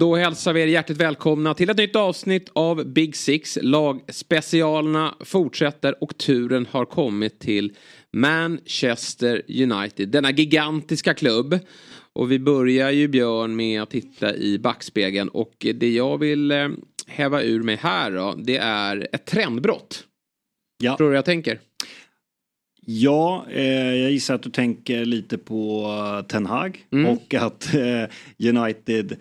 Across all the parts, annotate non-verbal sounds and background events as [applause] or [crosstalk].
Då hälsar vi er hjärtligt välkomna till ett nytt avsnitt av Big Six. Lagspecialerna fortsätter och turen har kommit till Manchester United. Denna gigantiska klubb. Och vi börjar ju Björn med att titta i backspegeln och det jag vill eh, häva ur mig här då, det är ett trendbrott. Ja. Tror du jag tänker? Ja, eh, jag gissar att du tänker lite på Ten Hag Mm. och att eh, United eh,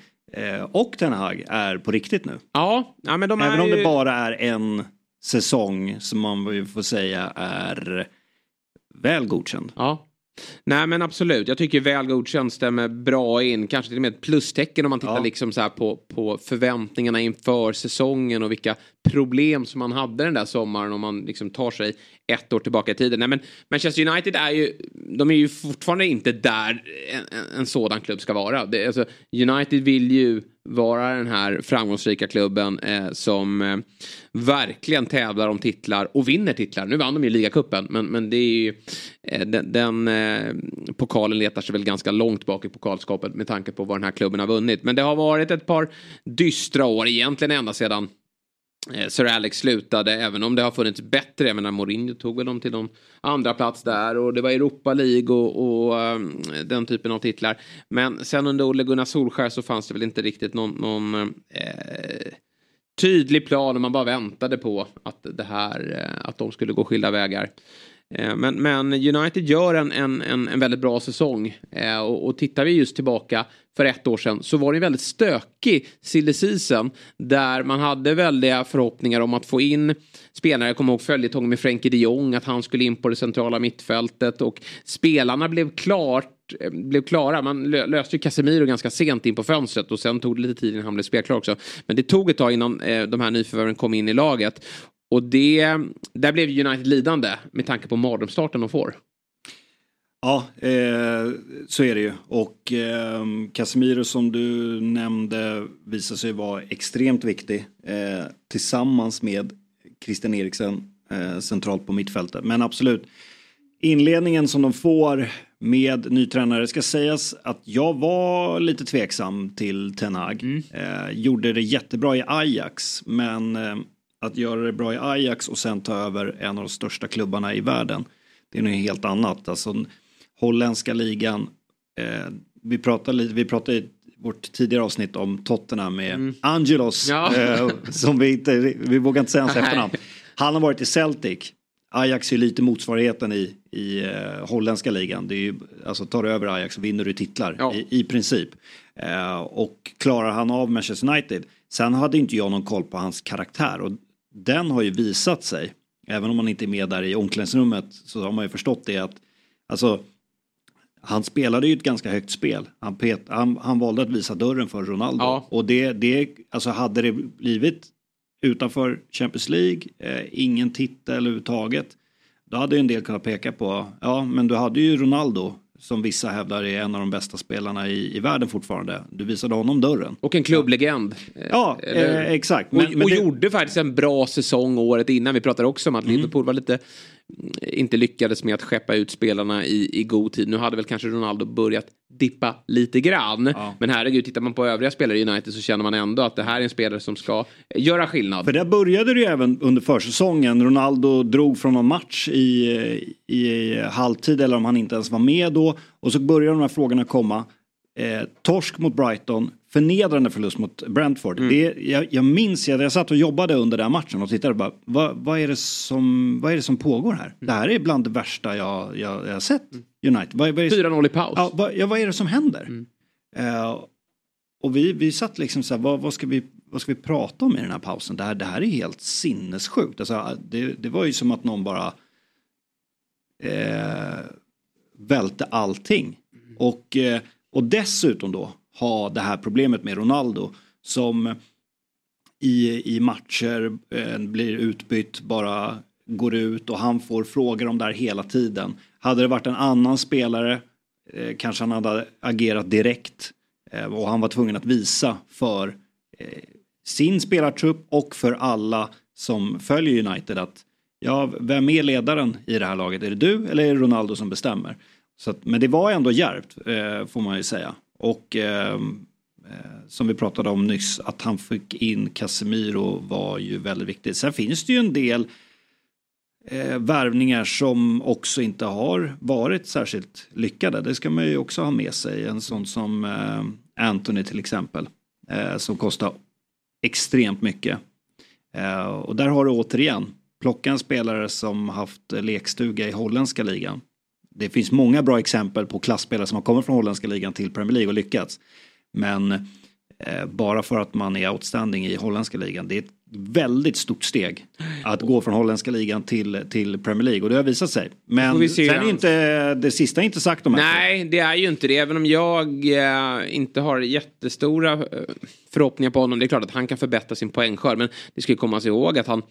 och Ten Hag är på riktigt nu. Ja, ja men de Även är om ju... det bara är en säsong som man får säga är väl godkänd. Ja. Nej men absolut, jag tycker väl godkänd stämmer bra in. Kanske till och med ett plustecken om man tittar Ja. liksom så på, på förväntningarna inför säsongen och vilka problem som man hade den där sommaren om man liksom tar sig ett år tillbaka i tiden. Nej men Manchester United är ju, de är ju fortfarande inte där en, en, en sådan klubb ska vara. Det, alltså, United vill ju vara den här framgångsrika klubben eh, som eh, verkligen tävlar om titlar och vinner titlar. Nu vann de ju ligacupen men, men det är ju eh, den, den eh, pokalen letar sig väl ganska långt bak i pokalskapet med tanke på vad den här klubben har vunnit. Men det har varit ett par dystra år egentligen ända sedan Eh, Sir Alex slutade, även om det har funnits bättre. Jag menar, Mourinho tog väl dem till någon andra plats där och det var Europa League och, och um, den typen av titlar. Men sen under Olle Gunnar Solskär så fanns det väl inte riktigt någon, någon eh, tydlig plan och man bara väntade på att det här, eh, att de skulle gå skilda vägar. Eh, men, men United gör en, en, en, en väldigt bra säsong. Eh, och, och tittar vi just tillbaka för ett år sedan så var det en väldigt stökig silly season. Där man hade väldiga förhoppningar om att få in spelare. Jag kommer ihåg följetongen med Frenkie de Jong. Att han skulle in på det centrala mittfältet. Och spelarna blev klart eh, blev klara. Man löste ju Casemiro ganska sent in på fönstret och sen tog det lite tid innan han blev spelklar också. Men det tog ett tag innan eh, de här nyförvärven kom in i laget. Och det, där blev United lidande med tanke på mardrömsstarten de får. Ja, eh, så är det ju. Och eh, Casemiro som du nämnde visar sig vara extremt viktig. Eh, tillsammans med Christian Eriksen eh, centralt på mittfältet. Men absolut, inledningen som de får med ny tränare. Ska sägas att jag var lite tveksam till Ten Hag. Eh, gjorde det jättebra i Ajax. Men eh, att göra det bra i Ajax och sen ta över en av de största klubbarna i världen. Det är något helt annat. Alltså, holländska ligan. Eh, vi pratade lite, vi pratade i vårt tidigare avsnitt om Tottenham med Angelos. Ja. Eh, som vi inte, vi vågar inte säga hans efternamn. Han har varit i Celtic. Ajax är lite motsvarigheten i, i eh, holländska ligan. Det är ju, alltså tar du över Ajax så vinner du titlar Ja. i, i princip. Eh, och klarar han av Manchester United. Sen hade inte jag någon koll på hans karaktär och den har ju visat sig. Även om man inte är med där i omklädningsrummet så har man ju förstått det att alltså han spelade ju ett ganska högt spel. Han, pet, han, han valde att visa dörren för Ronaldo. Ja. Och det, det, alltså hade det blivit utanför Champions League, eh, ingen titel överhuvudtaget. Då hade ju en del kunnat peka på, ja men du hade ju Ronaldo som vissa hävdar är en av de bästa spelarna i, i världen fortfarande. Du visade honom dörren. Och en klubblegend. Ja, Eller- eh, exakt. och Men- men och det- gjorde faktiskt en bra säsong året innan. Vi pratade också om att Mm. Liverpool var lite inte lyckades med att skeppa ut spelarna i, i god tid. Nu hade väl kanske Ronaldo börjat dippa lite grann. Men herregud, tittar man på övriga spelare i United så känner man ändå att det här är en spelare som ska göra skillnad. För där började det ju även under försäsongen. Ronaldo drog från någon match i, i halvtid eller om han inte ens var med då. Och så började de här frågorna komma. Eh, torsk mot Brighton, förnedrande förlust mot Brentford. Det, jag, jag minns, jag, jag satt och jobbade under den matchen och tittade bara, vad, vad, är, det som, vad är det som pågår här? Det här är bland det värsta jag, jag, jag har sett United. Vad, vad är, 4-0 i paus. Ja, vad, ja, vad är det som händer? Eh, och vi, vi satt liksom så här, vad, vad, ska vi, vad ska vi prata om i den här pausen? Det här, det här är helt sinnessjukt. Alltså, det, det var ju som att någon bara eh, välte allting. Och, eh, och dessutom då ha det här problemet med Ronaldo som i, i matcher eh, blir utbytt, bara går ut och han får frågor om det här hela tiden. Hade det varit en annan spelare eh, kanske han hade agerat direkt eh, och han var tvungen att visa för eh, sin spelartrupp och för alla som följer United att ja, vem är ledaren i det här laget? Är det du eller är det Ronaldo som bestämmer? Så att, men det var ändå djärvt eh, får man ju säga. Och ehm, eh, som vi pratade om nyss, att han fick in Casemiro var ju väldigt viktigt. Sen finns det ju en del eh, värvningar som också inte har varit särskilt lyckade. Det ska man ju också ha med sig. En sån som eh, Anthony till exempel. Eh, som kostar extremt mycket. Eh, och där har du återigen, plocka en spelare som haft lekstuga i holländska ligan. Det finns många bra exempel på klassspelare som har kommit från holländska ligan till Premier League och lyckats. Men eh, bara för att man är outstanding i holländska ligan, det är ett väldigt stort steg att gå från holländska ligan till, till Premier League och det har visat sig. Men sen är inte, det sista är inte sagt om Nej, det är ju inte det. Även om jag eh, inte har jättestora eh, förhoppningar på honom. Det är klart att han kan förbättra sin poängskörd. Men det ska ju komma sig ihåg att han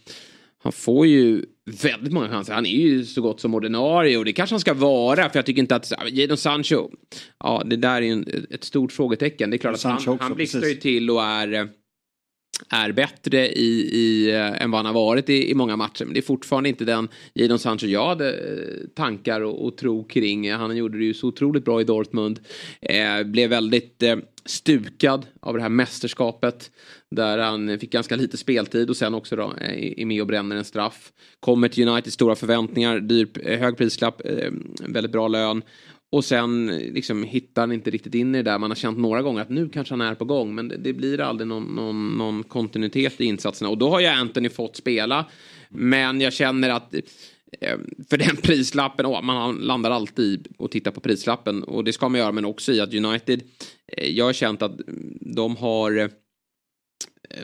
han får ju väldigt många chanser. Han är ju så gott som ordinarie och det kanske han ska vara. För jag tycker inte att Jadon Sancho, ja det där är ju ett stort frågetecken. Det är klart att han, han blixtrar ju till och är är bättre i, i, eh, än vad han har varit i, i många matcher. Men det är fortfarande inte den Jadon Sancho jag hade eh, tankar och, och tro kring. Han gjorde det ju så otroligt bra i Dortmund. Eh, blev väldigt eh, stukad av det här mästerskapet. Där han fick ganska lite speltid och sen också då är med och bränner en straff. Kommer till United, stora förväntningar, dyr, hög prislapp, väldigt bra lön. Och sen liksom hittar han inte riktigt in i det där. Man har känt några gånger att nu kanske han är på gång. Men det, det blir aldrig någon, någon, någon, kontinuitet i insatserna. Och då har ju Anthony fått spela. Men jag känner att eh, för den [laughs] prislappen, oh, man landar alltid och tittar på prislappen. Och det ska man göra, men också i att United, eh, jag har känt att de har eh,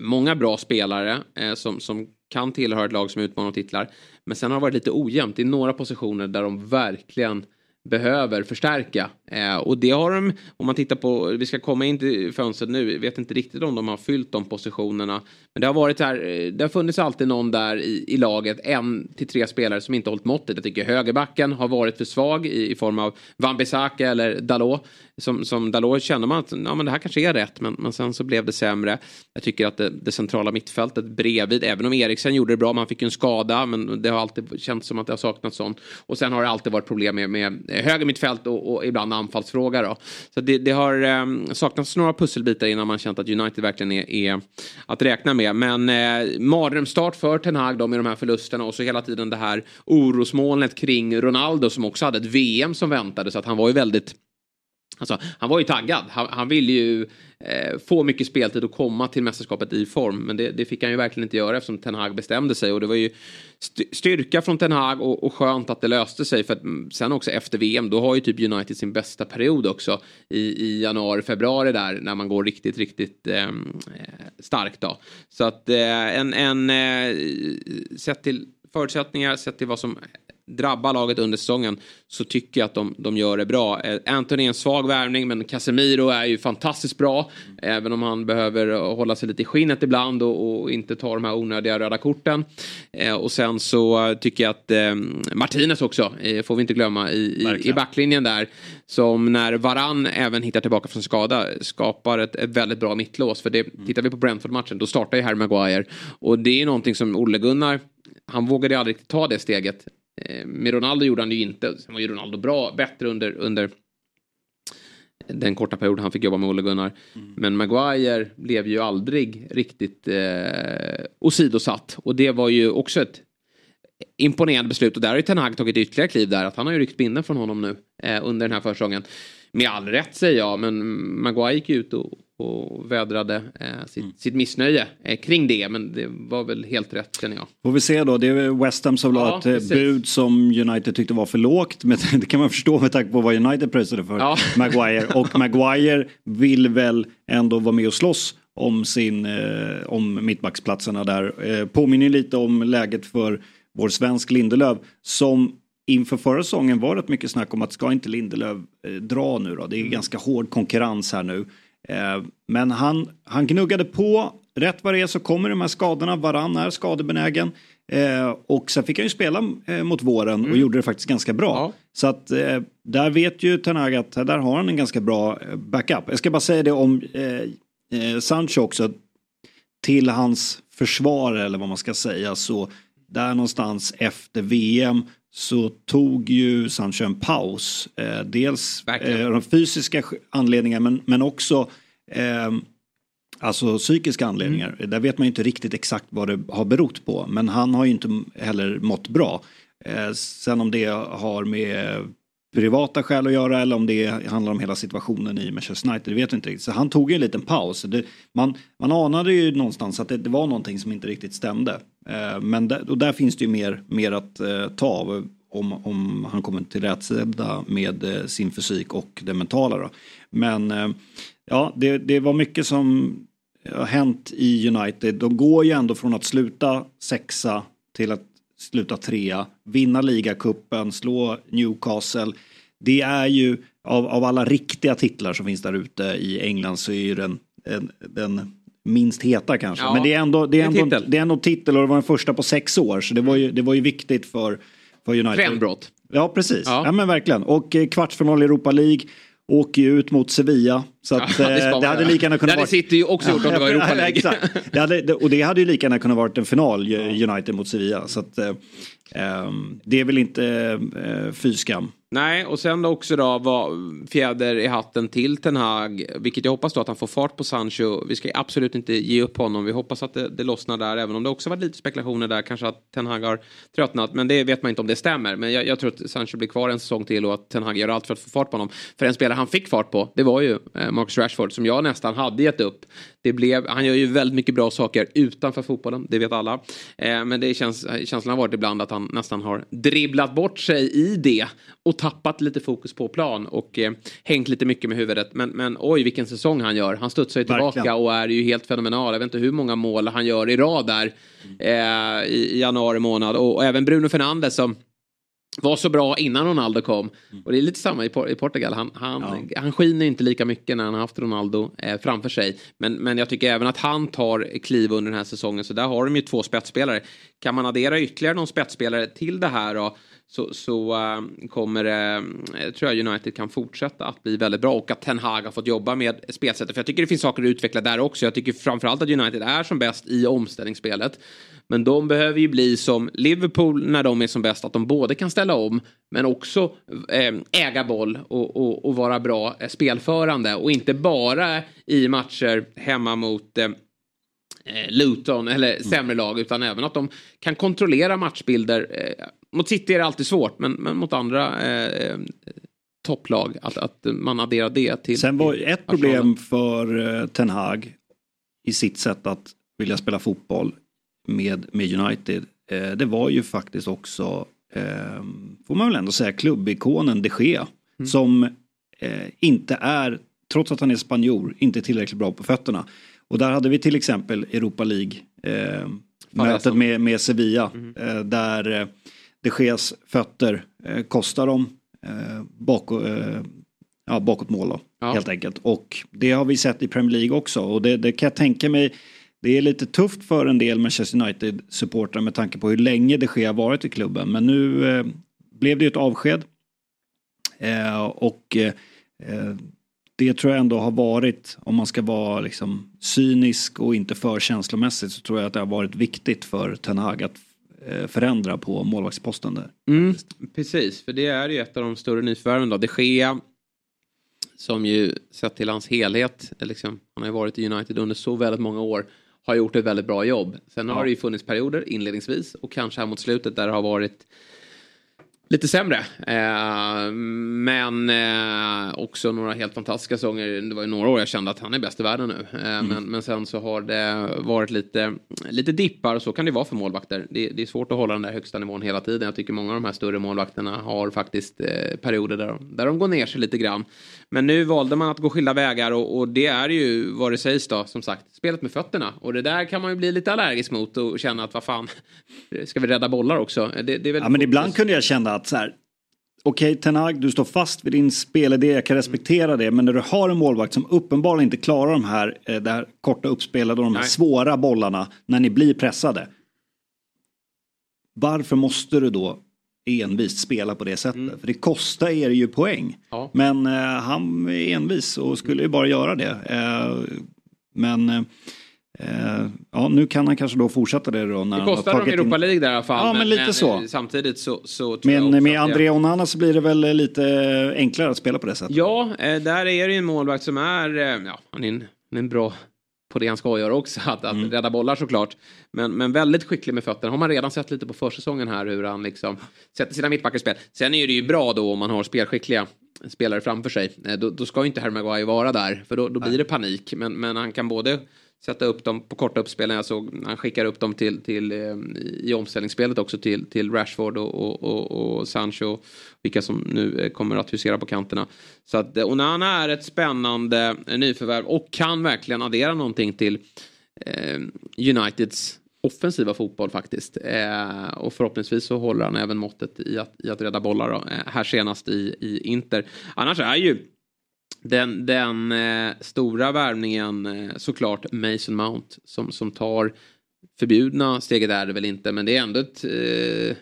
många bra spelare som, som kan tillhöra ett lag som utmanar titlar. Men sen har det varit lite ojämnt i några positioner där de verkligen behöver förstärka. Eh, och det har de, om man tittar på, vi ska komma in till fönstret nu, vet inte riktigt om de har fyllt de positionerna. Men det har varit här, eh, det har funnits alltid någon där i, i laget, en till tre spelare som inte hållit måttet. Jag tycker högerbacken har varit för svag i, i form av Van Bissaka eller Dalot. Som, som Dalot känner man att ja, men det här kanske är rätt, men, men sen så blev det sämre. Jag tycker att det, det centrala mittfältet bredvid, även om Eriksen gjorde det bra, man fick en skada, men det har alltid känts som att det har saknats sånt. Och sen har det alltid varit problem med, med höger mittfält och, och ibland anfallsfråga då. Så det, det har eh, saknats några pusselbitar innan man känt att United verkligen är, är att räkna med. Men eh, mardrömsstart för Ten Hag då med de här förlusterna och så hela tiden det här orosmolnet kring Ronaldo som också hade ett VM som väntade så att han var ju väldigt Alltså, han var ju taggad. Han, han ville ju eh, få mycket speltid och komma till mästerskapet i form. Men det, det, fick han ju verkligen inte göra eftersom Ten Hag bestämde sig. Och det var ju styrka från Ten Hag och, och skönt att det löste sig. För att mm, sen också efter VM, då har ju typ United sin bästa period också. I, i januari, februari där, när man går riktigt, riktigt ehm, eh, starkt då. Så att eh, en, en eh, sett till förutsättningar, sett till vad som drabba laget under säsongen så tycker jag att de, de gör det bra. Eh, Anthony är en svag värvning men Casemiro är ju fantastiskt bra. Mm. Även om han behöver hålla sig lite i skinnet ibland och, och inte ta de här onödiga röda korten. Eh, och sen så tycker jag att eh, Martinez också, eh, får vi inte glömma, i, i, i, backlinjen där. Som när Varann även hittar tillbaka från skada skapar ett, ett väldigt bra mittlås. För det, mm. tittar vi på Brentford-matchen då startar ju Harry Maguire. Och det är någonting som Olle Gunnar han vågade aldrig ta det steget. Eh, med Ronaldo gjorde han ju inte. Sen var ju Ronaldo bra, bättre under, under den korta period han fick jobba med Olle Gunnar. Mm. Men Maguire blev ju aldrig riktigt eh, åsidosatt. Och det var ju också ett imponerande beslut. Och där har ju Ten Hag tagit ytterligare kliv där. Att han har ju ryckt binden från honom nu eh, under den här försäsongen. Med all rätt säger jag, men Maguire gick ut och, och vädrade eh, sitt, mm. sitt missnöje eh, kring det. Men det var väl helt rätt känner jag. Får vi se då. Det är West Ham som ja, la ett eh, bud som United tyckte var för lågt. Men [laughs] det kan man förstå med tanke på vad United pröjsade för ja. [laughs] Maguire. Och Maguire vill väl ändå vara med och slåss om, sin, eh, om mittbacksplatserna där. Eh, påminner lite om läget för vår svensk Lindelöf som inför förra säsongen var det mycket snack om att ska inte Lindelöf eh, dra nu då? Det är mm. ganska hård konkurrens här nu. Eh, men han, han gnuggade på. Rätt vad det är så kommer de här skadorna. Varann är skadebenägen. Eh, och sen fick han ju spela eh, mot våren och mm. gjorde det faktiskt ganska bra. Ja. Så att eh, där vet ju Ten att där har han en ganska bra backup. Jag ska bara säga det om Sancho också. Till hans försvar eller vad man ska säga så där någonstans efter VM så tog ju Sancho en paus. Eh, dels eh, de fysiska anledningar men, men också eh, alltså psykiska anledningar. Mm. Där vet man ju inte riktigt exakt vad det har berott på. Men han har ju inte heller mått bra. Eh, sen om det har med privata skäl att göra eller om det handlar om hela situationen i Manchester United, det vet vi inte riktigt. Så han tog ju en liten paus. Det, man, man anade ju någonstans att det, det, var någonting som inte riktigt stämde. Eh, men där, och där finns det ju mer, mer att eh, ta av om, om han kommer till rätsida med eh, sin fysik och det mentala. Då. Men eh, ja, det, det var mycket som eh, har hänt i United. De går ju ändå från att sluta sexa till att sluta trea, vinna ligacupen, slå Newcastle. Det är ju av, av alla riktiga titlar som finns där ute i England så är ju den, den, den minst heta kanske. Ja, Men det är ändå, det är ändå, titel. det är ändå titel och det var den första på sex år så det var ju, det var ju viktigt för, för United. Trendbrott. Ja precis, ja. ja. men verkligen. Och eh, kvartsfinal i Europa League åker ju ut mot Sevilla. Så att, ja, [laughs] det, eh, det hade lika gärna kunnat vara... Det hade ju också gjort om det var [laughs] Europa League. Exakt. Det hade, och det hade ju lika gärna kunnat varit en final, United mot Sevilla. Så att, eh, det är väl inte eh, fy skam. Nej, och sen också då var fjäder i hatten till Ten Hag. Vilket jag hoppas då att han får fart på Sancho. Vi ska absolut inte ge upp honom. Vi hoppas att det, det lossnar där. Även om det också varit lite spekulationer där. Kanske att Ten Hag har tröttnat. Men det vet man inte om det stämmer. Men jag, jag tror att Sancho blir kvar en säsong till och att Ten Hag gör allt för att få fart på honom. För en spelare han fick fart på, det var ju eh, Marcus Rashford. Som jag nästan hade gett upp. Det blev, han gör ju väldigt mycket bra saker utanför fotbollen. Det vet alla. Eh, men det känns, känslan har varit ibland att han nästan har dribblat bort sig i det. Och tappat lite fokus på plan och eh, hängt lite mycket med huvudet. Men, men oj vilken säsong han gör. Han studsar ju tillbaka Verkligen. och är ju helt fenomenal. Jag vet inte hur många mål han gör i rad där eh, i, i, januari månad. Och, och även Bruno Fernandes som var så bra innan Ronaldo kom. Och det är lite samma i, Portugal. Han, han, ja. han skiner inte lika mycket när han har haft Ronaldo eh, framför sig. Men, men jag tycker även att han tar kliv under den här säsongen. Så där har de ju två spetsspelare. Kan man addera ytterligare någon spetsspelare till det här då? Så, så äh, kommer äh, tror jag United kan fortsätta att bli väldigt bra och att Ten Hag har fått jobba med spelsättet. För jag tycker det finns saker att utveckla där också. Jag tycker framförallt att United är som bäst i omställningsspelet. Men de behöver ju bli som Liverpool när de är som bäst, att de både kan ställa om men också äh, äga boll och, och, och, vara bra spelförande och inte bara i matcher hemma mot Luton eller sämre lag utan även att de kan kontrollera matchbilder. Eh, mot City är det alltid svårt men, men mot andra eh, topplag att, att man adderar det till. Sen var ett problem för eh, Ten Hag i sitt sätt att vilja spela fotboll med, med United. Eh, det var ju faktiskt också, eh, får man väl ändå säga, klubbikonen de Gea. Mm. Som eh, inte är, trots att han är spanjor, inte tillräckligt bra på fötterna. Och där hade vi till exempel Europa League eh, mötet med, med Sevilla. Mm. Eh, där eh, de Geas fötter eh, kostar dem eh, bakåt, eh, ja, bakåt mål då, ja. helt enkelt. Och det har vi sett i Premier League också. Och det, det kan jag tänka mig det är lite tufft för en del Manchester United-supportrar med tanke på hur länge det sker varit i klubben. Men nu eh, blev det ju ett avsked. Eh, och eh, det tror jag ändå har varit, om man ska vara liksom cynisk och inte för känslomässigt, så tror jag att det har varit viktigt för Ten Hag att eh, förändra på målvaktsposten där. Mm, precis, för det är ju ett av de större nyförvärven då. De Gea, som ju sett till hans helhet, liksom, han har ju varit i United under så väldigt många år har gjort ett väldigt bra jobb. Sen ja. har det ju funnits perioder inledningsvis och kanske här mot slutet där det har varit lite sämre. Eh, men eh, också några helt fantastiska säsonger. Det var ju några år jag kände att han är bäst i världen nu. Eh, mm. men, men sen så har det varit lite, lite dippar och så kan det vara för målvakter. Det, det, är svårt att hålla den där högsta nivån hela tiden. Jag tycker många av de här större målvakterna har faktiskt eh, perioder där de, där de går ner sig lite grann. Men nu valde man att gå skilda vägar och, och, det är ju vad det sägs då som sagt spelet med fötterna. Och det där kan man ju bli lite allergisk mot och känna att vad fan, [laughs] ska vi rädda bollar också? Det, det är ja men ibland kunde jag känna att så här, okej okay, Tenag, du står fast vid din spelidé, jag kan respektera det. Men när du har en målvakt som uppenbarligen inte klarar de här, eh, det här korta uppspelet och de här Nej. svåra bollarna när ni blir pressade. Varför måste du då envist spela på det sättet? Mm. För det kostar er ju poäng. Ja. Men eh, han är envis och skulle ju bara göra det. Eh, men eh, Eh, ja, nu kan han kanske då fortsätta det då. När det kostar dem Europa League där i alla fall. Ja, men, men lite men, så. Samtidigt så, så Men med André Onana så blir det väl lite enklare att spela på det sättet. Ja, eh, där är det ju en målvakt som är, eh, ja, han är en, han är en bra på det han ska göra också, [laughs] att, att mm. rädda bollar såklart. Men, men väldigt skicklig med fötterna. Har man redan sett lite på försäsongen här hur han liksom sätter sina mittbackar i spel. Sen är det ju bra då om man har spelskickliga spelare framför sig. Då, då ska ju inte Maguire vara där, för då, då blir det panik. Men, men han kan både sätta upp dem på korta uppspelen. Jag såg han skickar upp dem till, till, eh, i omställningsspelet också till, till Rashford och, och, och, och Sancho. Vilka som nu eh, kommer att husera på kanterna. Så att eh, Onana är ett spännande nyförvärv och kan verkligen addera någonting till eh, Uniteds offensiva fotboll faktiskt. Eh, och förhoppningsvis så håller han även måttet i att, i att rädda bollar då, eh, här senast i, i Inter. Annars är ju den, den eh, stora värvningen eh, såklart Mason Mount som, som tar förbjudna steget är det väl inte men det är ändå ett eh,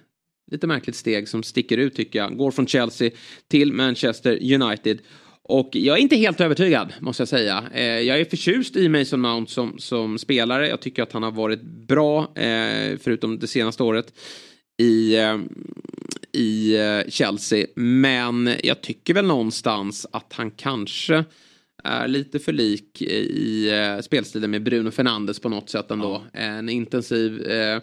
lite märkligt steg som sticker ut tycker jag. Går från Chelsea till Manchester United. Och jag är inte helt övertygad måste jag säga. Eh, jag är förtjust i Mason Mount som, som spelare. Jag tycker att han har varit bra eh, förutom det senaste året i, eh, i eh, Chelsea. Men jag tycker väl någonstans att han kanske är lite för lik i eh, spelstilen med Bruno Fernandes på något sätt ändå. Ja. En intensiv eh,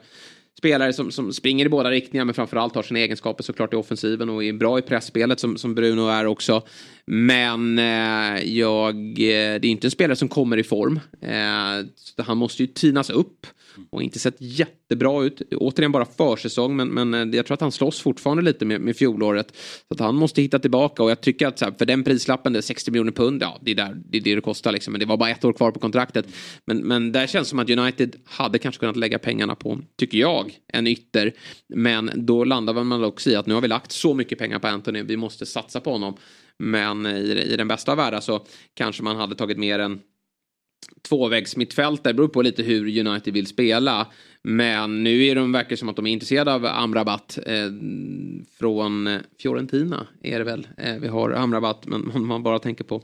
spelare som, som springer i båda riktningar men framförallt har sina egenskaper såklart i offensiven och är bra i pressspelet som, som Bruno är också. Men eh, jag, eh, det är inte en spelare som kommer i form. Eh, han måste ju tinas upp och inte sett jättebra ut. Återigen bara försäsong men, men eh, jag tror att han slåss fortfarande lite med, med fjolåret. Så att han måste hitta tillbaka och jag tycker att här, för den prislappen, det är 60 miljoner pund, ja det är, där, det är det det kostar liksom. Men det var bara ett år kvar på kontraktet. Men, men där känns det som att United hade kanske kunnat lägga pengarna på, tycker jag, en ytter. Men då landar man också i att nu har vi lagt så mycket pengar på Anthony, vi måste satsa på honom. Men i, i den bästa av världar så kanske man hade tagit mer än tvåvägsmittfältare. Det beror på lite hur United vill spela. Men nu är de verkar som att de är intresserade av Amrabat eh, från Fiorentina är det väl. Eh, vi har Amrabat men om man bara tänker på,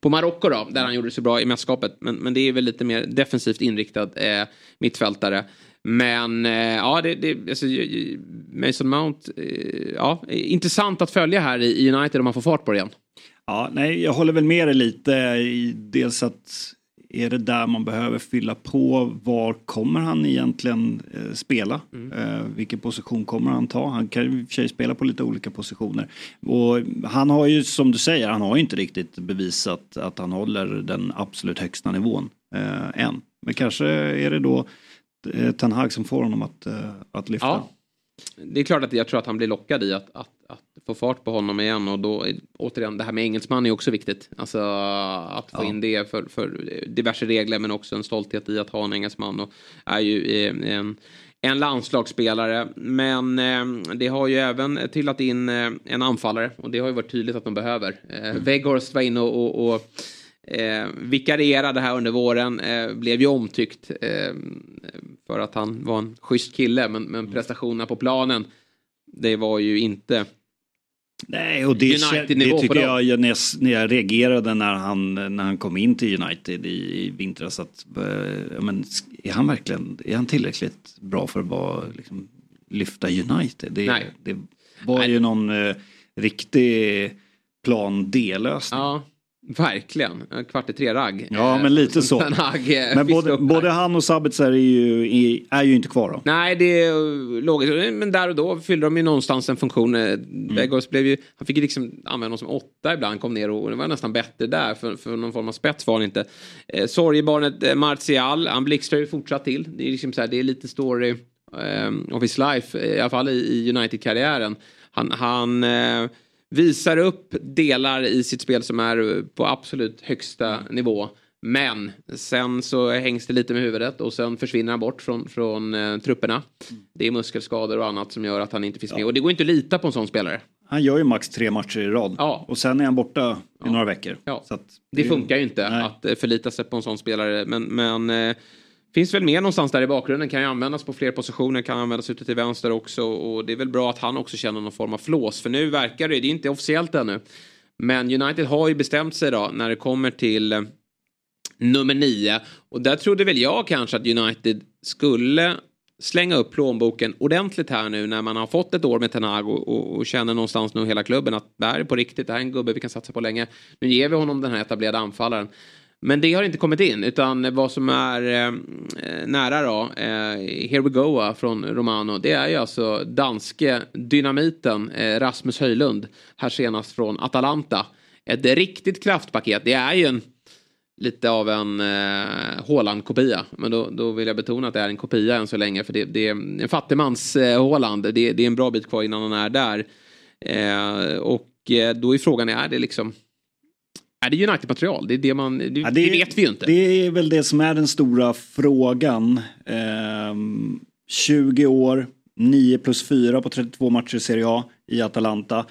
på Marocko då där han gjorde det så bra i mästerskapet. Men, men det är väl lite mer defensivt inriktad eh, mittfältare. Men eh, ja, det, det, alltså, Mason Mount, eh, ja, intressant att följa här i United om man får fart på det igen. Ja, nej, jag håller väl med dig lite i dels att är det där man behöver fylla på? Var kommer han egentligen eh, spela? Mm. Eh, vilken position kommer han ta? Han kan ju i och för sig spela på lite olika positioner. Och han har ju, som du säger, han har ju inte riktigt bevisat att han håller den absolut högsta nivån eh, än. Men kanske är det då eh, Ten Hag som får honom att, eh, att lyfta. Ja. Det är klart att jag tror att han blir lockad i att, att, att få fart på honom igen och då återigen det här med engelsman är också viktigt. Alltså att få ja. in det för, för diverse regler men också en stolthet i att ha en engelsman och är ju en, en landslagsspelare. Men eh, det har ju även trillat in eh, en anfallare och det har ju varit tydligt att de behöver. Eh, mm. Weghorst var inne och, och, och eh, vikarierade här under våren. Eh, blev ju omtyckt eh, för att han var en schysst kille men, men prestationerna på planen det var ju inte Nej, och det, det tycker jag när, jag när jag reagerade när han, när han kom in till United i, i vintras. Att, äh, men, är han verkligen är han tillräckligt bra för att vara, liksom, lyfta United? Det, Nej. det var Nej. ju någon äh, riktig plan D-lösning. Ja. Verkligen. Kvart i tre-ragg. Ja, men lite så. Hag, [laughs] men både, både, han och Sabitzer är ju, är, ju inte kvar då. Nej, det är logiskt. Men där och då fyllde de ju någonstans en funktion. Mm. Begos blev ju, han fick ju liksom använda dem som åtta ibland, kom ner och det var nästan bättre där. För, för någon form av spets var han inte. Eh, sorgebarnet eh, Martial, han blixtrar ju fortsatt till. Det är liksom så här, det är lite story eh, of his life, i alla fall i, i United-karriären. Han, han eh, visar upp delar i sitt spel som är på absolut högsta nivå. Men sen så hängs det lite med huvudet och sen försvinner han bort från, från eh, trupperna. Det är muskelskador och annat som gör att han inte finns ja. med. Och det går inte att lita på en sån spelare. Han gör ju max tre matcher i rad. Ja. Och sen är han borta i ja. några veckor. Ja. det, det, funkar ju inte nej. att eh, förlita sig på en sån spelare. Men, men eh, Finns väl med någonstans där i bakgrunden, kan ju användas på fler positioner, kan användas ute till vänster också och det är väl bra att han också känner någon form av flås för nu verkar det, det är inte officiellt ännu. Men United har ju bestämt sig då när det kommer till eh, nummer nio och där trodde väl jag kanske att United skulle slänga upp plånboken ordentligt här nu när man har fått ett år med Tenag och, och, och, känner någonstans nu hela klubben att det här är på riktigt, det här är en gubbe vi kan satsa på länge. Nu ger vi honom den här etablerade anfallaren. Men det har inte kommit in utan vad som är eh, nära då, eh, Here We Go eh, från Romano, det är ju alltså danske dynamiten eh, Rasmus Höjlund, här senast från Atalanta. Ett riktigt kraftpaket, det är ju en lite av en eh, Håland-kopia. Men då, då vill jag betona att det är en kopia än så länge. För det, det är en fattigmans eh, Håland. Det, det, är en bra bit kvar innan han är där. Eh, och eh, då är frågan, är det liksom är det United-material? Det, är det, man, det, ja, det, det, vet vi ju inte. Det är väl det som är den stora frågan. Ehm, 20 år, 9 plus 4 på 32 matcher i Serie A i Atalanta.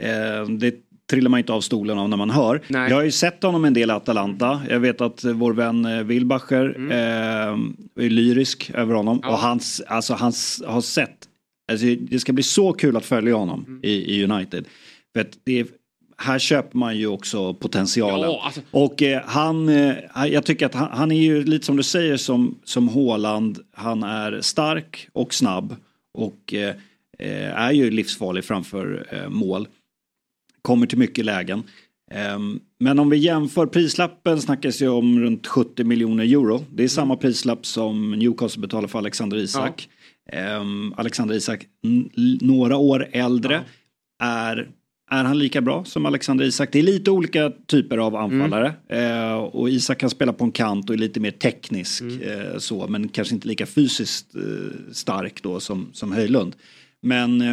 Ehm, det trillar man inte av stolen av när man hör. Nej. Jag har ju sett honom en del i Atalanta. Jag vet att vår vän eh, Wilbacher mm. eh, är lyrisk över honom. Ja. Och hans, alltså hans har sett, alltså det ska bli så kul att följa honom mm. i, i United. För det är här köper man ju också potentialen. Ja, alltså. Och eh, han, eh, jag tycker att han, han, är ju lite som du säger som, som Håland. Han är stark och snabb och eh, eh är ju livsfarlig framför eh, mål. Kommer till mycket lägen. Ehm, men om vi jämför prislappen snackas ju om runt 70 miljoner euro. Det är samma prislapp som Newcastle betalar för Alexander Isak. Ja. Ehm, Alexander Isak, några år äldre, ja. är är han lika bra som Alexander Isak? Det är lite olika typer av anfallare. Mm. Eh, och Isak kan spela på en kant och är lite mer teknisk mm. eh, så, men kanske inte lika fysiskt eh, stark då som, som Höjlund. Men eh,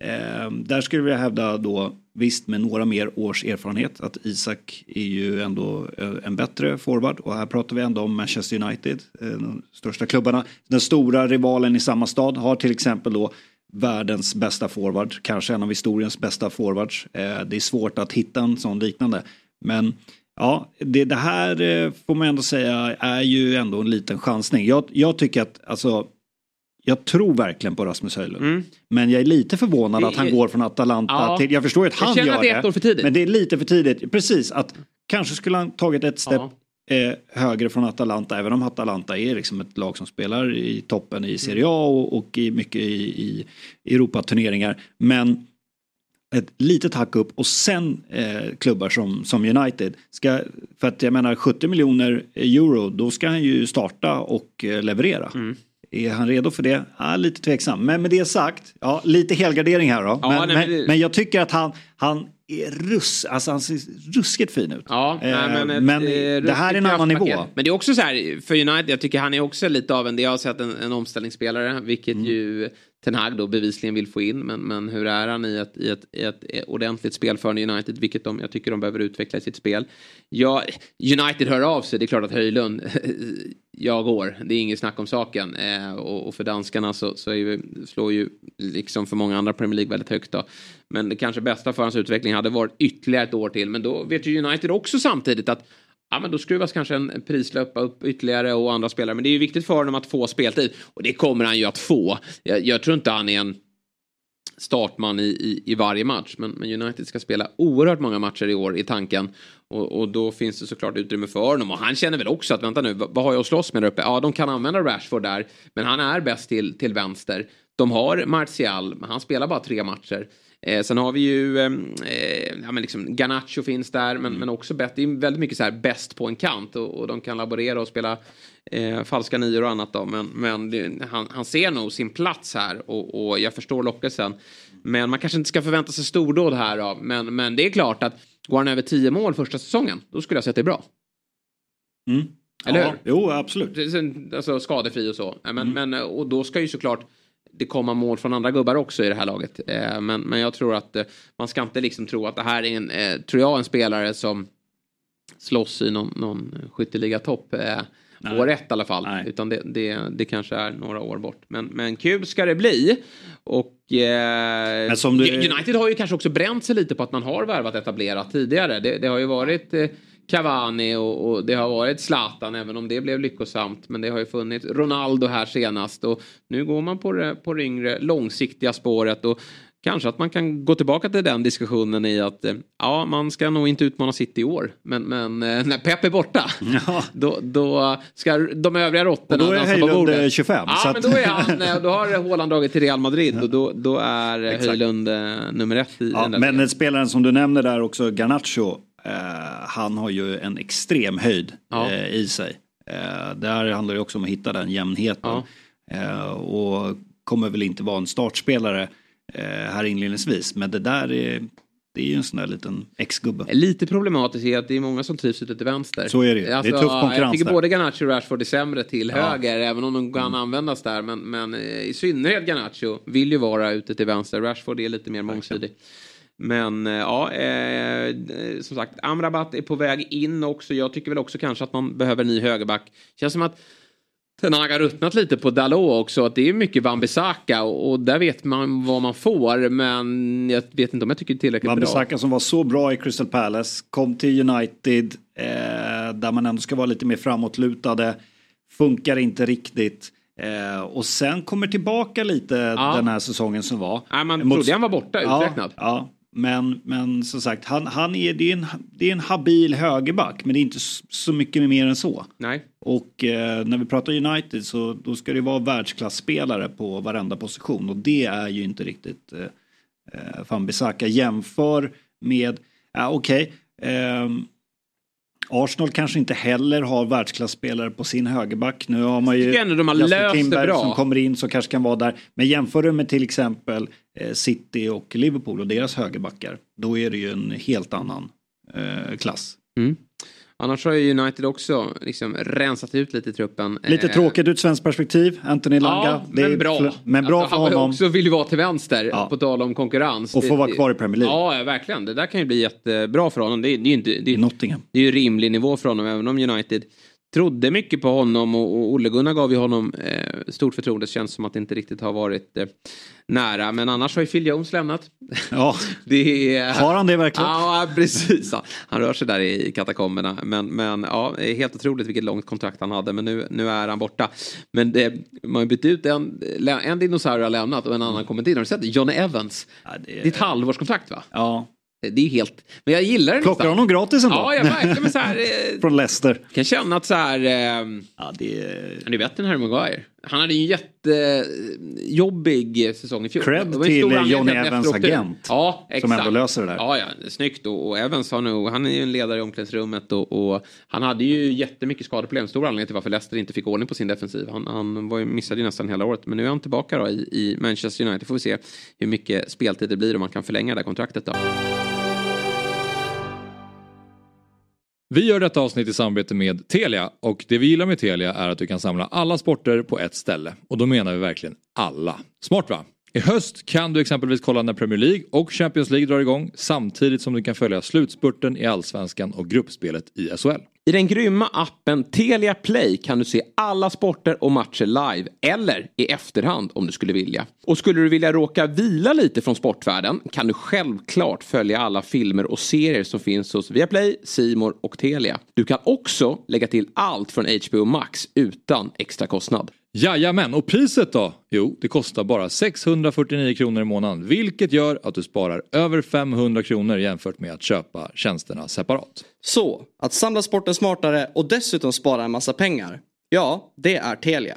eh, där skulle jag hävda då, visst med några mer års erfarenhet, att Isak är ju ändå eh, en bättre forward. Och här pratar vi ändå om Manchester United, de största klubbarna. Den stora rivalen i samma stad har till exempel då världens bästa forward, kanske en av historiens bästa forwards. Eh, det är svårt att hitta en sån liknande. Men ja, det, det här eh, får man ändå säga är ju ändå en liten chansning. Jag, jag tycker att, alltså, jag tror verkligen på Rasmus Höjlund. Mm. Men jag är lite förvånad att han går från Atalanta ja. till, jag förstår ju att han gör att det. Är ett år för tidigt. Men det är lite för tidigt. Precis, att kanske skulle han tagit ett steg ja högre från Atalanta, även om Atalanta är liksom ett lag som spelar i toppen i Serie A och, och i mycket i, i Europaturneringar. Men ett litet hack upp och sen eh, klubbar som, som United. Ska, för att jag menar 70 miljoner euro, då ska han ju starta och eh, leverera. Mm. Är han redo för det? Ja, lite tveksam. Men med det sagt, ja, lite helgardering här då. Ja, men, nej, men, men, jag tycker att han, han russ, alltså han ser ruskigt fin ut. Ja, eh, men, ett, men eh, det här är en annan nivå. Men det är också så här för United, jag tycker han är också lite av en, det jag har sett en, en omställningsspelare, vilket mm. ju Ten Hag då bevisligen vill få in. Men, men hur är han i ett, i ett, i ett eh, ordentligt spelförande United, vilket de, jag tycker de behöver utveckla i sitt spel. Ja, United hör av sig, det är klart att Höjlund, [laughs] jag går, det är inget snack om saken. Eh, och, och, för danskarna så, så ju, slår ju, liksom för många andra Premier League väldigt högt då. Men det kanske bästa för hans utveckling hade varit ytterligare ett år till. Men då vet ju United också samtidigt att ja, men då skruvas kanske en prislöpa upp ytterligare och andra spelare. Men det är ju viktigt för honom att få speltid. Och det kommer han ju att få. Jag, jag tror inte han är en startman i, i, i varje match. Men, men, United ska spela oerhört många matcher i år i tanken. Och, och, då finns det såklart utrymme för honom. Och han känner väl också att vänta nu, vad, vad har jag att slåss med där uppe? Ja, de kan använda Rashford där. Men han är bäst till, till vänster. De har Martial, men han spelar bara tre matcher. Eh, sen har vi ju, eh, ja men liksom Garnacho finns där, men, mm. men också bäst, det är väldigt mycket så här bäst på en kant och, och de kan laborera och spela eh, falska nior och annat då. Men, men det, han, han, ser nog sin plats här och, och, jag förstår lockelsen. Men man kanske inte ska förvänta sig stordåd här då. Men, men det är klart att går han över tio mål första säsongen, då skulle jag säga att det är bra. Mm. Eller ja, hur? Jo, absolut. Alltså skadefri och så. Men, mm. men, och då ska ju såklart det komma mål från andra gubbar också i det här laget. Eh, men, men jag tror att eh, man ska inte liksom tro att det här är en, eh, tror jag, en spelare som slåss i någon, någon skytteliga-topp. År ett i alla fall. Nej. Utan det, det, det kanske är några år bort. Men, men kul ska det bli. Och eh, du... United har ju kanske också bränt sig lite på att man har värvat etablerat tidigare. Det, det har ju varit eh, Cavani och, och, det har varit Zlatan även om det blev lyckosamt. Men det har ju funnits Ronaldo här senast och nu går man på det, på det yngre långsiktiga spåret. Och Kanske att man kan gå tillbaka till den diskussionen i att eh, ja, man ska nog inte utmana City i år. Men, men eh, [laughs] när Pep är borta, ja. då, då ska de övriga råttorna dansa på bordet. 25. Ja, så men då är han, eh, då har Håland dragit till Real Madrid och då, då är Exakt. Höjlund nummer ett i ja, den Men spelaren som du nämner där också, Garnacho, han har ju en extrem höjd ja. eh, i sig. Eh, där handlar det också om att hitta den jämnheten. och kommer väl inte vara en startspelare Eh, här inledningsvis. Men det där är, det är ju en sån där liten ex-gubbe. Lite problematiskt är att det är många som trivs ute till vänster. Så är det ju. Alltså, det är tuff konkurrens Jag tycker där. både Garnacho och Rashford är sämre till ja. höger, även om de kan mm. användas där. Men, men eh, i synnerhet Garnacho vill ju vara ute till vänster. Rashford är lite mer mångsidig. Men eh, ja, eh, som sagt, Amrabat är på väg in också. Jag tycker väl också kanske att man behöver en ny högerback. Känns som att Sen har ruttnat lite på Dalot också. Att det är mycket Wan-Bissaka och, och, där vet man vad man får. Men jag vet inte om jag tycker det är tillräckligt bra. Wan-Bissaka som var så bra i Crystal Palace. Kom till United eh, där man ändå ska vara lite mer framåtlutade. Funkar inte riktigt. Eh, och sen kommer tillbaka lite ja. den här säsongen som var. Nej, man Mot... trodde han var borta, uträknad. Ja, ja. Men, men som sagt, han, han är, det, är en, det är en habil högerback, men det är inte så mycket mer än så. Nej. Och eh, när vi pratar United så då ska det vara världsklasspelare på varenda position och det är ju inte riktigt eh, eh Van Bissaka. Jämför med, ja okej, okay, eh, Arsenal kanske inte heller har världsklasspelare på sin högerback. Nu har man ju ändå de har löst Timberg bra. som kommer in så kanske kan vara där. Men jämför du med till exempel eh, City och Liverpool och deras högerbackar. Då är det ju en helt annan eh, klass. Mm. Annars har ju United också liksom rensat ut lite i truppen. Lite eh, tråkigt ur ett svenskt perspektiv. Anthony Langa. Ja, men bra. Men bra alltså, för honom. Han också vill ju vara till vänster. Ja. På tal om konkurrens. Och få vara kvar i Premier League. Ja, verkligen. Det där kan ju bli jättebra för honom. Det, det är inte... Det är, Nottingham. Det är ju rimlig nivå för honom även om United trodde mycket på honom och, och Olle Gunnar gav ju honom eh, stort förtroende. Det känns som att det inte riktigt har varit eh, nära. Men annars har ju Phil Jones lämnat. Ja, [laughs] det är, har han det verkligen? Ja, precis. Han rör sig där i katakomberna. Men, men ja, helt otroligt vilket långt kontrakt han hade. Men nu, nu är han borta. Men det, man har bytt ut en, en dinosaurie har lämnat och en annan kommit in. Har du sett Johnny Evans? Ja, det, är... det är ett halvårskontrakt va? Ja. Det är helt... Men jag gillar det Plockar honom gratis ändå? Ja, jag verkligen. Men så här, [laughs] eh, Från Leicester. kan känna att så här... Eh, ja, det är... Han är bättre än Harry Maguire. Han hade ju en jättejobbig säsong i fjol. Cred till Johnny Evans agent. Ja, exakt. Som ändå löser det där. Ja, ja. Snyggt. Och, och Evans har nog... Han är ju en ledare i omklädningsrummet och, och han hade ju jättemycket skadeproblem. Stor anledning till varför Leicester inte fick ordning på sin defensiv. Han, han var ju, missade ju nästan hela året. Men nu är han tillbaka då i, i Manchester United. Får vi se hur mycket speltid det blir om man kan förlänga det här kontraktet då. Vi gör detta avsnitt i samarbete med Telia och det vi gillar med Telia är att du kan samla alla sporter på ett ställe. Och då menar vi verkligen alla. Smart va? I höst kan du exempelvis kolla när Premier League och Champions League drar igång samtidigt som du kan följa slutspurten i Allsvenskan och gruppspelet i SHL. I den grymma appen Telia Play kan du se alla sporter och matcher live eller i efterhand om du skulle vilja. Och skulle du vilja råka vila lite från sportvärlden kan du självklart följa alla filmer och serier som finns hos Viaplay, Simor och Telia. Du kan också lägga till allt från HBO Max utan extra kostnad. Jajamän, och priset då? Jo, det kostar bara 649 kronor i månaden vilket gör att du sparar över 500 kronor jämfört med att köpa tjänsterna separat. Så, att samla sporten smartare och dessutom spara en massa pengar. Ja, det är Telia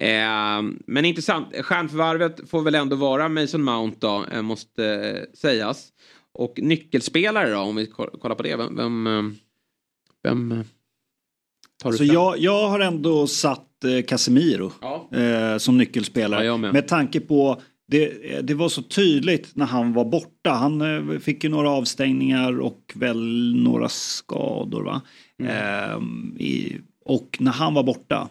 Eh, men intressant. Stjärnförvärvet får väl ändå vara Mason Mount då, eh, måste eh, sägas. Och nyckelspelare då, om vi ko- kollar på det. Vem, vem, eh, vem eh, tar du Så fram? jag, jag har ändå satt eh, Casemiro Ja. som nyckelspelare. Ja, med. med tanke på det, det var så tydligt när han var borta. Han fick ju några avstängningar och väl några skador. Va? Mm. Ehm, i, och när han var borta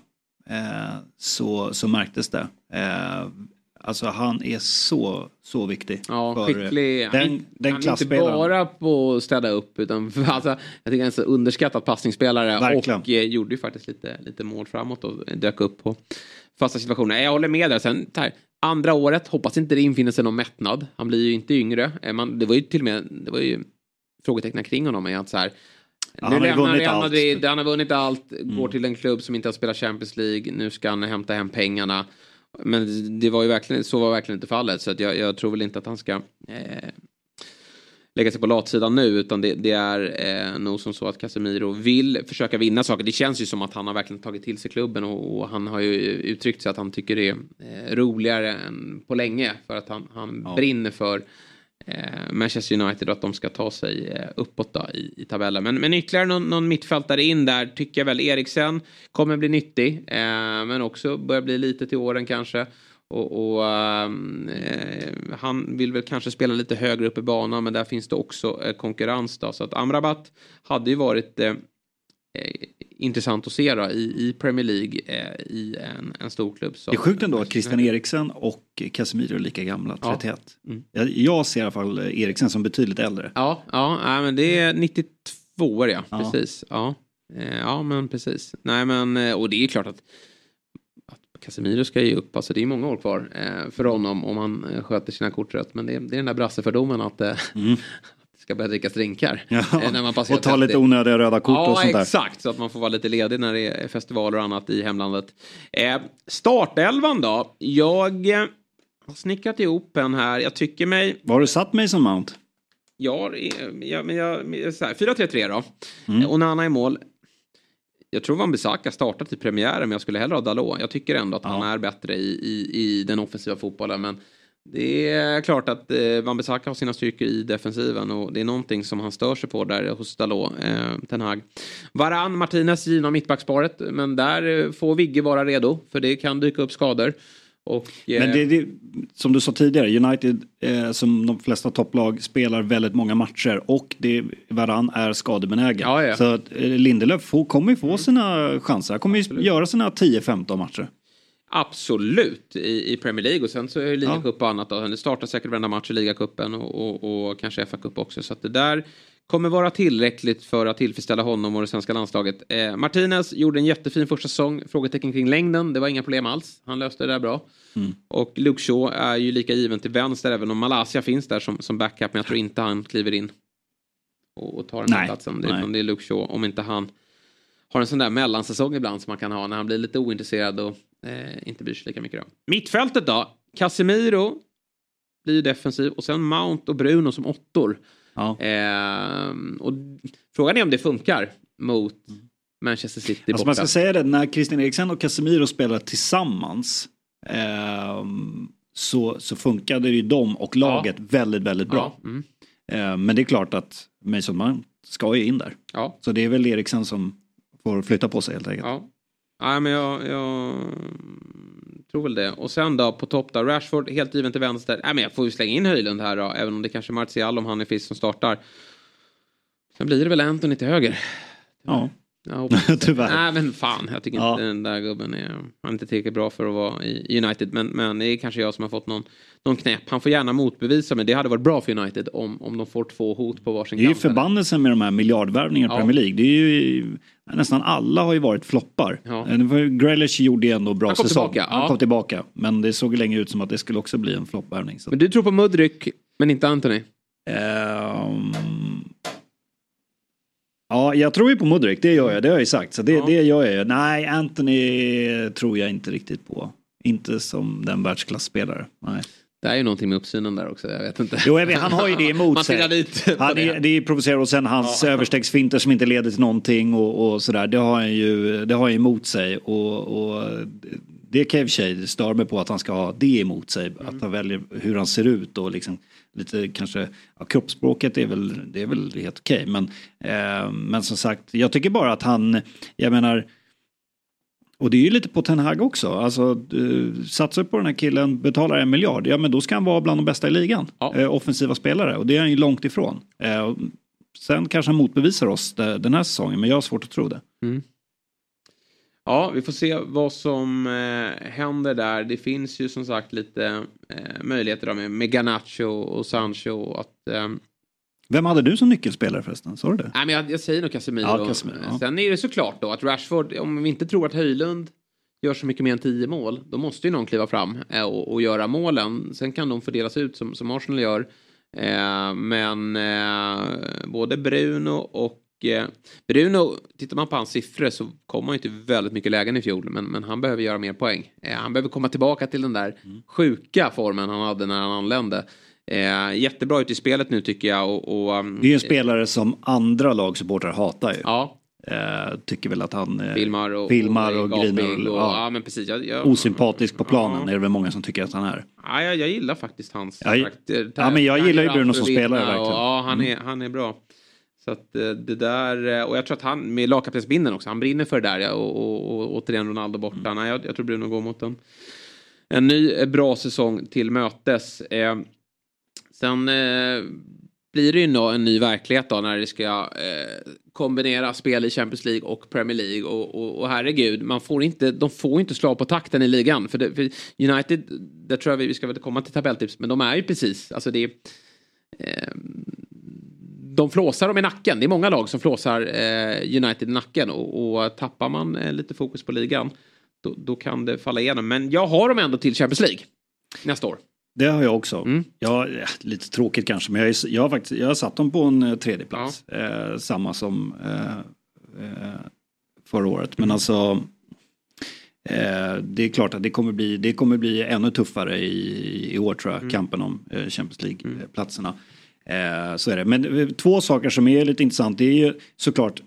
så, så märktes det. Eh, alltså han är så, så viktig. Ja, för, eh, skicklig. Han, Den, den han är inte bara på att städa upp utan för, [laughs] alltså, jag tycker han är en så underskattad passningsspelare Verkligen. och eh, gjorde ju faktiskt lite, lite mål framåt och dök upp på fasta situationer. Jag håller med där. Sen, här, andra året, hoppas inte det infinner sig någon mättnad. Han blir ju inte yngre. Eh, Man, det var ju till och med det var ju frågetecken kring honom. Är att så här, Nu han har ju lämnar Real. Madrid, han har vunnit allt, går Mm. till en klubb som inte har spelat Champions League, nu ska han hämta hem pengarna. Men det var ju verkligen, så var verkligen inte fallet, så jag, jag tror väl inte att han ska eh, lägga sig på latsidan nu, utan det, det är eh, nog som så att Casemiro vill försöka vinna saker. Det känns ju som att han har verkligen tagit till sig klubben och, och han har ju uttryckt sig att han tycker det är eh, roligare än på länge för att han, han Ja. brinner för Eh, Manchester United och att de ska ta sig eh, uppåt då, i, i tabellen. Men, men ytterligare någon, någon mittfältare in där tycker jag väl Eriksen kommer bli nyttig. Eh, men också börjar bli lite till åren kanske. Och, och eh, han vill väl kanske spela lite högre upp i banan men där finns det också eh, konkurrens då. Så att Amrabat hade ju varit eh, eh, intressant att se då, i, i Premier League eh, i en, en stor klubb. Det är sjukt ändå att Christian Eriksen och Casemiro är lika gamla, Ja. 31. Mm. Jag, jag ser i alla fall Eriksen som betydligt äldre. Ja, ja nej, men det är 92 år ja, Ja. precis. Ja. Eh, ja, men precis. Nej, men och det är klart att, Casemiro ska ju upp, alltså det är många år kvar eh, för honom om han eh, sköter sina kort rätt. Men det, är- det är den där brassefördomen att eh, Mm. [laughs] ska börja drickas drinkar. Ja. eh, när man passerar Och ta lite 30. onödiga röda kort ja, och sånt där. exakt. Så att man får vara lite ledig när det är festivaler och annat i hemlandet. Eh, startelvan då? Jag eh, har snickrat ihop en här. Jag tycker mig... Var har du satt Mason Mount? Ja, ja men jag, jag- så här, 4-3-3 då. Mm. Eh, Onana i mål. Jag tror Van Bissaka startat i premiären men jag skulle hellre ha Dalot. Jag tycker ändå att han är bättre i, i, i den offensiva fotbollen. Men det är klart att eh, Van Bissaka har sina styrkor i defensiven och det är någonting som han stör sig på där hos Dalot, eh, Ten Hag. Varann, Martinez givna mittbacksparet men där eh, får Vigge vara redo för det kan dyka upp skador. Och, eh, Men det, det, som du sa tidigare, United eh, som de flesta topplag spelar väldigt många matcher och det, Varann är skadebenägen. Ja, ja. Så att, eh, Lindelöf får, kommer ju få sina chanser. Han kommer ju göra sina 10-15 matcher. Absolut i, i Premier League och sen så är det ligacup Ja. och annat. Då. Det startar säkert varenda match i ligacupen och, och, och kanske FA-cup också. Så att det där kommer vara tillräckligt för att tillfredsställa honom och det svenska landslaget. Eh, Martinez gjorde en jättefin första säsong. Frågetecken kring längden. Det var inga problem alls. Han löste det där bra. Mm. Och Luke Shaw är ju lika given till vänster även om Malaysia finns där som, som backup. Men jag tror inte han kliver in och, och tar den här platsen. Det, utan det är Luke Shaw om inte han har en sån där mellansäsong ibland som man kan ha när han blir lite ointresserad och eh, inte bryr sig lika mycket. Då. Mittfältet då? Casemiro blir ju defensiv och sen Mount och Bruno som åttor. Ja. Ehm, och frågan är om det funkar mot Manchester City Alltså borta. man ska säga det, när Christian Eriksen och Casemiro spelar tillsammans ehm, så, så funkade ju de och laget väldigt, väldigt bra. Ja, mm. Eh, men det är klart att Mason Mount ska ju in där. Ja. Så det är väl Eriksen som får flytta på sig helt enkelt. Ja. Nej, men jag, jag tror väl det. Och sen då på topp där, Rashford helt given till vänster. Nej, men jag får ju slänga in Höjlund här då, även om det kanske är Martial om han är frisk som startar. Sen blir det väl Anthony till höger. Ja. [laughs] Tyvärr. Nej men fan, jag tycker Ja. inte den där gubben är, han är inte tillräckligt bra för att vara i United. Men, men det är kanske jag som har fått någon, någon knäpp. Han får gärna motbevisa men det hade varit bra för United om, om de får två hot på varsin Det är ju kant. förbannelsen med de här miljardvärvningarna i Ja. Premier League. Det är ju, nästan alla har ju varit floppar. Ja. Eh, Grealish gjorde ju ändå bra Han kom säsong. tillbaka, Han kom tillbaka. Men det såg länge ut som att det skulle också bli en floppvärvning. Men du tror på Mudryk men inte Anthony? Ehm, Ja, jag tror ju på Mudryk, det gör jag, det har jag ju sagt. Så det, det gör jag ju. Nej, Anthony tror jag inte riktigt på. Inte som den världsklasspelare. Nej. Det är ju någonting med uppsynen där också, jag vet inte. Jo, han har ju det emot [laughs] Man sig. dit Han det. det är provocerande och sen hans Ja. överstegsfinter som inte leder till någonting och, och sådär. Det har han ju det har han emot sig. Och, och det kan jag i och för sig störa mig på att han ska ha det emot sig. Mm. Att han väljer hur han ser ut och liksom lite kanske, ja, kroppsspråket är väl, det är väl helt okej. Men, eh, men som sagt, jag tycker bara att han, jag menar, och det är ju lite på Ten Hag också. Alltså, uh, satsar på den här killen, betalar en miljard, ja men då ska han vara bland de bästa i ligan. Eh, offensiva spelare och det är han ju långt ifrån. Eh, sen kanske han motbevisar oss de- den här säsongen, men jag har svårt att tro det. Ja, vi får se vad som eh, händer där. Det finns ju som sagt lite eh, möjligheter då med, med Garnacho och Sancho att eh, Vem hade du som nyckelspelare förresten? Sa du det? Nej, men jag, jag säger nog Casemiro. Ja, Casemiro, ja. Sen är det såklart då att Rashford, om vi inte tror att Höjlund gör så mycket mer än 10 mål, då måste ju någon kliva fram eh, och, och göra målen. Sen kan de fördelas ut som, som Arsenal gör. Eh, men eh, både Bruno och Bruno, tittar man på hans siffror så kom han ju till väldigt mycket lägen i fjol, men, men han behöver göra mer poäng. Eh, han behöver komma tillbaka till den där sjuka formen han hade när han anlände. Eh, jättebra ut i spelet nu tycker jag. Och, och, um, Det är ju en spelare som andra lagsupportrar hatar ju. Ja. Eh, tycker väl att han eh, filmar och, filmar och, är griner. gapig Och, och, ja, ja, men precis. Jag, jag, Osympatisk på planen är det väl många som tycker att han är. ja, jag, jag gillar faktiskt hans Ja, ja, men jag gillar ju Bruno som spelare, verkligen. Och, ja, han, Mm. är, han är bra. Så att eh, det där, eh, och jag tror att han med lagkaptensbindeln också, han brinner för det där ja, och, och, och återigen Ronaldo borta. Mm. Nej, jag, jag tror Bruno går mot en, en ny eh, bra säsong till mötes. Eh, sen eh, blir det ju nå en ny verklighet då när det ska eh, kombinera spel i Champions League och Premier League och, och, och herregud, man får inte, de får inte slå på takten i ligan. För, det, för United, där tror jag vi, vi ska väl komma till tabelltips, men de är ju precis, alltså det är de flåsar dem i nacken. Det är många lag som flåsar eh, United i nacken och, och tappar man eh, lite fokus på ligan då, då kan det falla igenom. Men jag har dem ändå till Champions League nästa år. Det har jag också. Mm. Jag, ja, lite tråkigt kanske, men jag, är, jag, har faktiskt, jag har satt dem på en eh, tredje plats. Eh, samma som eh, eh, förra året. Men alltså, eh, det är klart att det kommer bli, det kommer bli ännu tuffare i, i år tror jag, kampen om eh, Champions League-platserna. Eh, så är det. Men eh, två saker som är lite intressant, det är ju såklart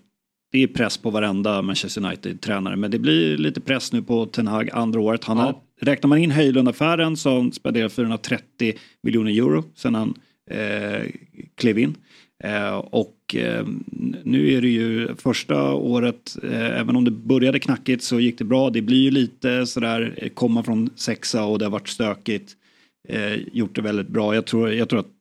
det är press på varenda Manchester United-tränare men det blir lite press nu på Ten Hag andra året. Han har, räknar man in Höjlund-affären han spenderat 430 miljoner euro sedan han eh, klev in. Eh, och eh, nu är det ju första året, eh, även om det började knackigt så gick det bra. Det blir ju lite sådär, eh, komma från sexa och det har varit stökigt. Eh, gjort det väldigt bra. Jag tror, jag tror att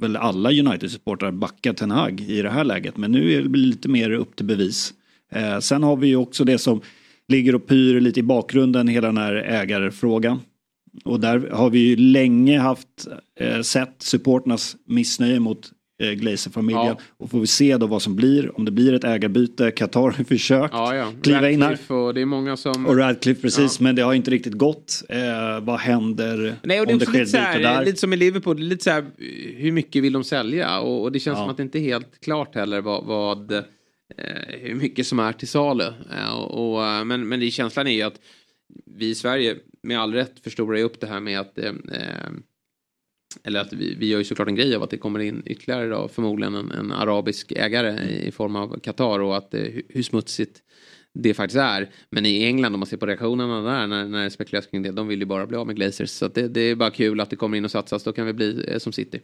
väl alla United-supportrar backa Ten Hag i det här läget. Men nu är det lite mer upp till bevis. Eh, sen har vi ju också det som ligger och pyr lite i bakgrunden, hela den här ägarfrågan. Och där har vi ju länge haft eh, sett supporternas missnöje mot eh, Glazer-familjen. Ja. Och får vi se då vad som blir, om det blir ett ägarbyte. Qatar har [laughs] försökt Ja, ja. kliva in här. Och det är många som... Och Radcliffe precis, men det har inte riktigt gått. Eh, vad händer Nej, och det är om det sker lite, ett byte här, där? lite som i Liverpool, lite så här, hur mycket vill de sälja? Och, och det känns som att det inte är helt klart heller vad, vad eh, hur mycket som är till salu. Eh, och, och, eh, men, men det, känslan är ju att vi i Sverige med all rätt förstorar ju upp det här med att eh, eh, eller att vi, vi gör ju såklart en grej av att det kommer in ytterligare då, förmodligen en, en arabisk ägare i, form av Qatar och att eh, hur, smutsigt det faktiskt är. Men i England om man ser på reaktionerna där när, när det spekuleras kring det, de vill ju bara bli av med Glazers. Så det, det är bara kul att det kommer in och satsas, då kan vi bli eh, som City.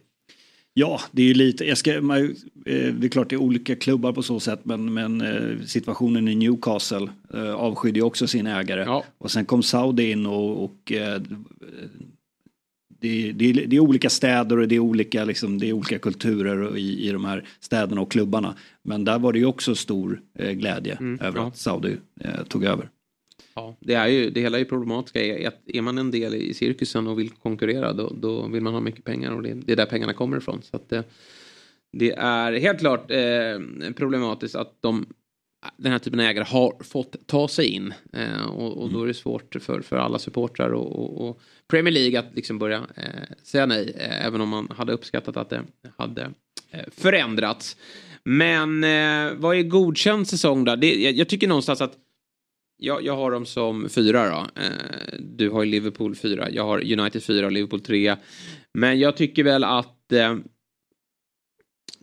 Ja, det är ju lite, jag ska, man, eh, det är klart det är olika klubbar på så sätt men, men eh, situationen i Newcastle eh, avskydde ju också sin ägare. Och sen kom Saudi in och, och det, det, är, det är olika städer och det är olika, liksom, det är olika kulturer i, i de här städerna och klubbarna. Men där var det ju också stor eh, glädje Mm, över ja. att Saudi eh, tog över. Ja, det, är ju, det hela är ju problematiska. Är, att är man en del i cirkusen och vill konkurrera då, då vill man ha mycket pengar och det, det är där pengarna kommer ifrån. Så att, eh, det är helt klart eh, problematiskt att de, den här typen av ägare har fått ta sig in. Eh, och, och då är det svårt för, för alla supportrar och, och, och Premier League att liksom börja eh, säga nej. Eh, även om man hade uppskattat att det hade eh, förändrats. Men eh, vad är godkänd säsong då? Det, jag, jag tycker någonstans att jag, jag har dem som fyra då. Eh, du har ju Liverpool fyra. Jag har United fyra och Liverpool tre. Men jag tycker väl att eh,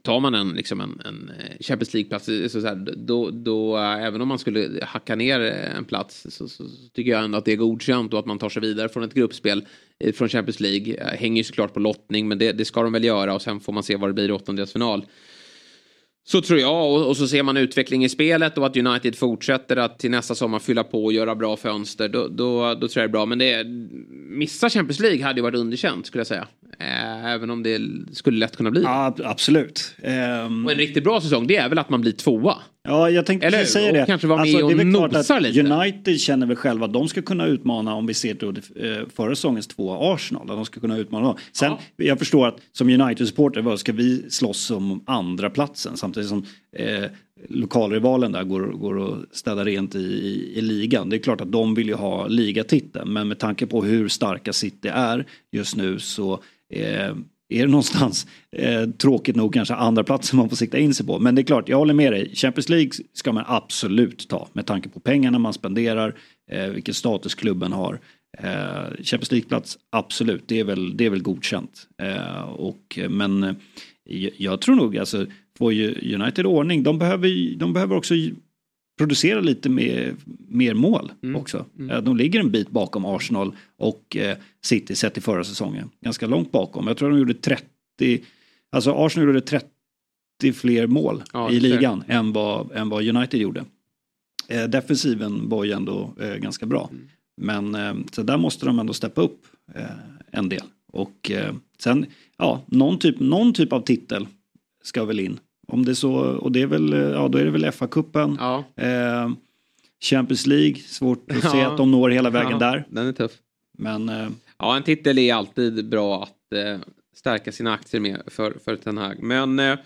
tar man en, liksom en, en eh, Champions League-plats, eh, så så här, då, då, eh, även om man skulle hacka ner en plats så, så, så tycker jag ändå att det är godkänt och att man tar sig vidare från ett gruppspel från Champions League. Hänger ju såklart på lottning, men det, det ska de väl göra och sen får man se vad det blir i åttondelsfinal. Så tror jag och, och så ser man utveckling i spelet och att United fortsätter att till nästa sommar fylla på och göra bra fönster. Då, då, då tror jag det är bra. Men det, missa Champions League hade ju varit underkänt skulle jag säga. Eh, även om det skulle lätt kunna bli. Ja, absolut. Ehm, Och en riktigt bra säsong det är väl att man blir tvåa. Ja, jag tänkte Eller precis säga det. kanske vara med det är och nosar att lite. United känner väl själva att de ska kunna utmana om vi ser till eh, förra säsongens två Arsenal. Att de ska kunna utmana dem. Sen, jag förstår att som United-supporter, vad ska vi slåss om andra platsen samtidigt som eh, lokalrivalen där går, går och städar rent i, i, i ligan. Det är klart att de vill ju ha ligatiteln men med tanke på hur starka City är just nu så eh, är det någonstans eh, tråkigt nog kanske andra platser man får sikta in sig på. Men det är klart, jag håller med dig. Champions League ska man absolut ta med tanke på pengarna man spenderar, eh, vilken status klubben har. Eh, Champions League-plats, absolut, det är väl, det är väl godkänt. Eh, och, men eh, jag, tror nog, alltså, får ju United ordning, de behöver, de behöver också producera lite mer, mer mål också. Eh, De ligger en bit bakom Arsenal och eh, City sett i förra säsongen. Ganska långt bakom. Jag tror de gjorde 30, alltså Arsenal gjorde 30 fler mål Ja, i det ligan än vad, än vad United gjorde. Eh, defensiven var ju ändå ganska bra. Men eh, så där måste de ändå steppa upp en del. Och sen, ja, någon typ, någon typ av titel ska väl in. Om det är så, och det är väl, eh, ja då är det väl FA-cupen. Ja. Eh, Champions League, svårt att se Ja. att de når hela vägen Ja, där. Den är tuff. Men eh, Ja, en titel är alltid bra att eh, stärka sina aktier med för, för Ten Hag. Men eh,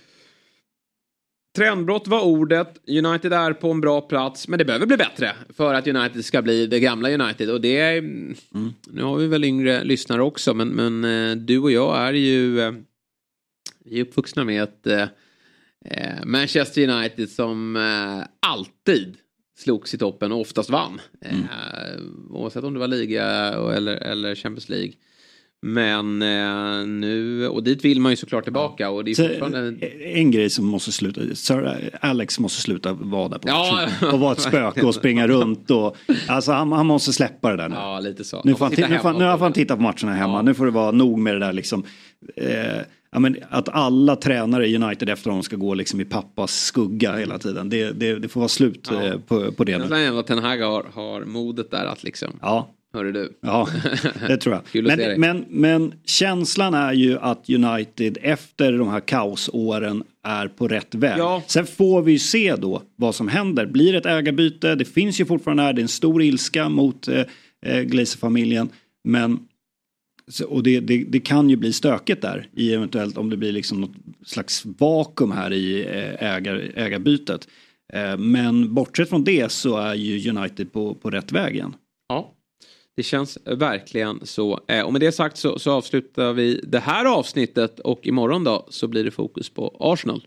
trendbrott var ordet. United är på en bra plats, men det behöver bli bättre för att United ska bli det gamla United. Och det är, mm. Nu har vi väl yngre lyssnare också, men, men eh, du och jag är ju eh, vi är uppvuxna med ett eh, eh, Manchester United som eh, alltid slogs i toppen och oftast vann. Eh, oavsett om det var liga eller, eller Champions League. Men eh, nu, och dit vill man ju såklart tillbaka. Och det är så, fortfarande... eh, en grej som måste sluta, Sir Alex måste sluta vara där på Ja. Och vara ett spöke och springa [laughs] runt och, alltså han, han måste släppa det där nu. Ja, lite så. Nu får han, nu får, nu han titta på matcherna hemma. Nu får det vara nog med det där liksom. Eh, ja, men att alla tränare i United efter honom ska gå liksom i pappas skugga hela tiden. Det, det, det får vara slut Ja. eh, på, på det Jag tror ändå att Ten Hag har, har modet där att liksom, Ja. hörru du. Ja, det tror jag. [laughs] Men, men, men känslan är ju att United efter de här kaosåren är på rätt väg. Ja. Sen får vi ju se då vad som händer. Blir det ett ägarbyte? Det finns ju fortfarande här, det är en stor ilska mot eh, eh, Glazer-familjen. Men och det, det, det kan ju bli stökigt där i eventuellt om det blir liksom något slags vakuum här i eh, ägar, ägarbytet. Eh, men bortsett från det så är ju United på, på rätt väg igen. Ja, det känns verkligen så. Eh, och med det sagt så, så avslutar vi det här avsnittet och imorgon då så blir det fokus på Arsenal.